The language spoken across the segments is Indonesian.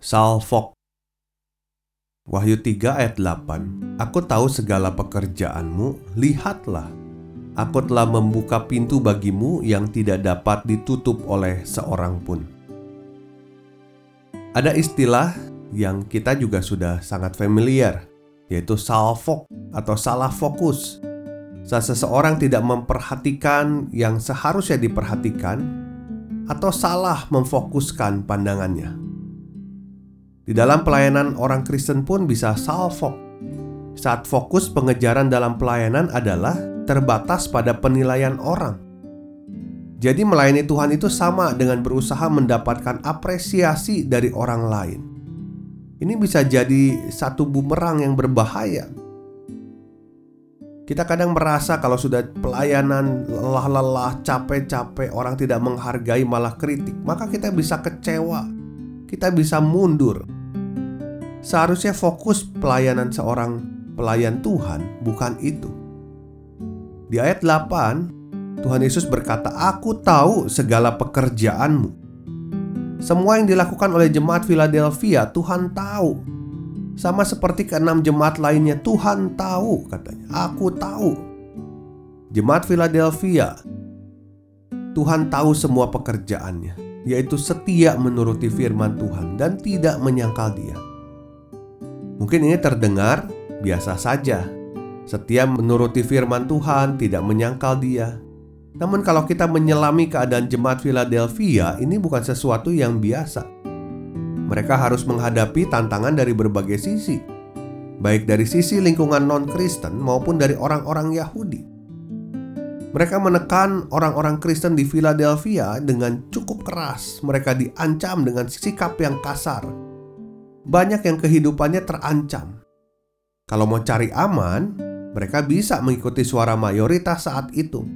Salfok. Wahyu 3 ayat 8 Aku tahu segala pekerjaanmu, lihatlah. Aku telah membuka pintu bagimu yang tidak dapat ditutup oleh seorang pun. Ada istilah yang kita juga sudah sangat familiar Yaitu salfok atau salah fokus. Saat seseorang tidak memperhatikan yang seharusnya diperhatikan Atau salah memfokuskan pandangannya di dalam pelayanan orang Kristen pun bisa salfok. Saat fokus pengejaran dalam pelayanan adalah terbatas pada penilaian orang. Jadi melayani Tuhan itu sama dengan berusaha mendapatkan apresiasi dari orang lain. Ini bisa jadi satu bumerang yang berbahaya. Kita kadang merasa kalau sudah pelayanan lelah-lelah, capek-capek, orang tidak menghargai malah kritik, maka kita bisa kecewa. Kita bisa mundur Seharusnya fokus pelayanan seorang pelayan Tuhan bukan itu. Di ayat 8, Tuhan Yesus berkata, "Aku tahu segala pekerjaanmu." Semua yang dilakukan oleh jemaat Philadelphia, Tuhan tahu. Sama seperti keenam jemaat lainnya, Tuhan tahu, katanya. Aku tahu. Jemaat Philadelphia, Tuhan tahu semua pekerjaannya, yaitu setia menuruti firman Tuhan dan tidak menyangkal Dia. Mungkin ini terdengar biasa saja. Setia menuruti firman Tuhan, tidak menyangkal Dia. Namun, kalau kita menyelami keadaan jemaat Philadelphia, ini bukan sesuatu yang biasa. Mereka harus menghadapi tantangan dari berbagai sisi, baik dari sisi lingkungan non-Kristen maupun dari orang-orang Yahudi. Mereka menekan orang-orang Kristen di Philadelphia dengan cukup keras. Mereka diancam dengan sikap yang kasar, banyak yang kehidupannya terancam. Kalau mau cari aman, mereka bisa mengikuti suara mayoritas saat itu.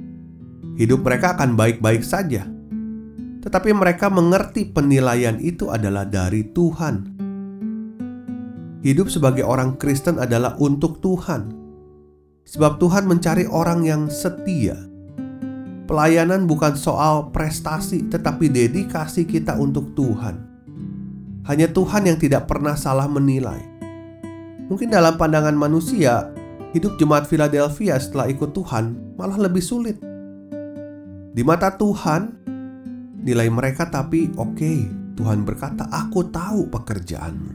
Hidup mereka akan baik-baik saja, tetapi mereka mengerti penilaian itu adalah dari Tuhan. Hidup sebagai orang Kristen adalah untuk Tuhan, sebab Tuhan mencari orang yang setia. Pelayanan bukan soal prestasi, tetapi dedikasi kita untuk Tuhan. Hanya Tuhan yang tidak pernah salah menilai. Mungkin dalam pandangan manusia, hidup jemaat Philadelphia setelah ikut Tuhan malah lebih sulit. Di mata Tuhan, nilai mereka tapi oke. Okay, Tuhan berkata, "Aku tahu pekerjaanmu."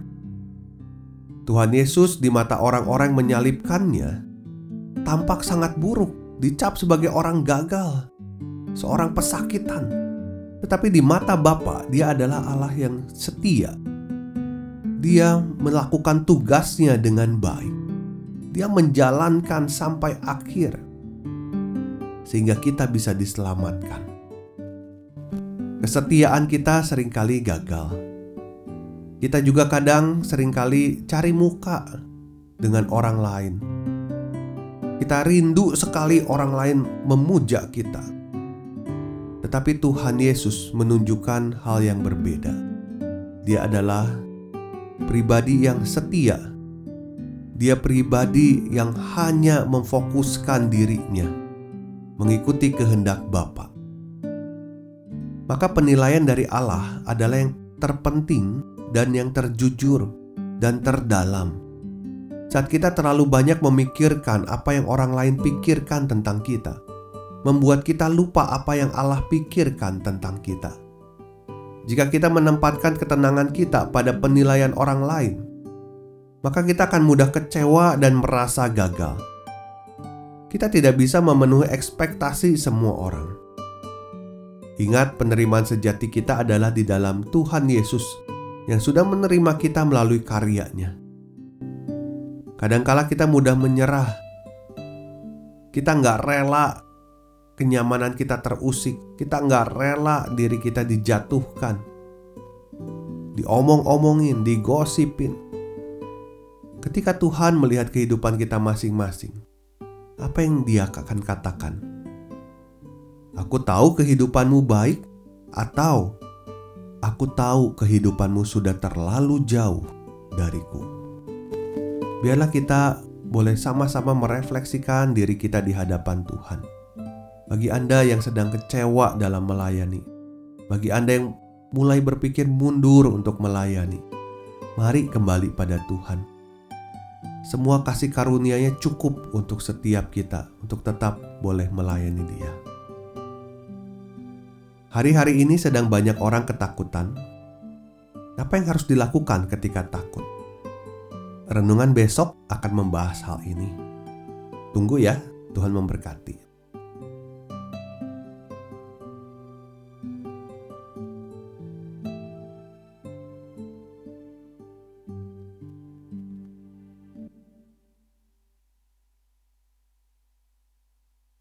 Tuhan Yesus di mata orang-orang menyalibkannya tampak sangat buruk, dicap sebagai orang gagal, seorang pesakitan. Tetapi di mata Bapa, Dia adalah Allah yang setia. Dia melakukan tugasnya dengan baik. Dia menjalankan sampai akhir, sehingga kita bisa diselamatkan. Kesetiaan kita sering kali gagal. Kita juga kadang sering kali cari muka dengan orang lain. Kita rindu sekali orang lain memuja kita tetapi Tuhan Yesus menunjukkan hal yang berbeda. Dia adalah pribadi yang setia. Dia pribadi yang hanya memfokuskan dirinya mengikuti kehendak Bapa. Maka penilaian dari Allah adalah yang terpenting dan yang terjujur dan terdalam. Saat kita terlalu banyak memikirkan apa yang orang lain pikirkan tentang kita, membuat kita lupa apa yang Allah pikirkan tentang kita. Jika kita menempatkan ketenangan kita pada penilaian orang lain, maka kita akan mudah kecewa dan merasa gagal. Kita tidak bisa memenuhi ekspektasi semua orang. Ingat, penerimaan sejati kita adalah di dalam Tuhan Yesus yang sudah menerima kita melalui karyanya. Kadangkala kita mudah menyerah. Kita nggak rela kenyamanan kita terusik, kita nggak rela diri kita dijatuhkan, diomong-omongin, digosipin. Ketika Tuhan melihat kehidupan kita masing-masing, apa yang Dia akan katakan? Aku tahu kehidupanmu baik, atau aku tahu kehidupanmu sudah terlalu jauh dariku. Biarlah kita boleh sama-sama merefleksikan diri kita di hadapan Tuhan. Bagi Anda yang sedang kecewa dalam melayani, bagi Anda yang mulai berpikir mundur untuk melayani, mari kembali pada Tuhan. Semua kasih karunia-Nya cukup untuk setiap kita untuk tetap boleh melayani Dia. Hari-hari ini sedang banyak orang ketakutan. Apa yang harus dilakukan ketika takut? Renungan besok akan membahas hal ini. Tunggu ya, Tuhan memberkati.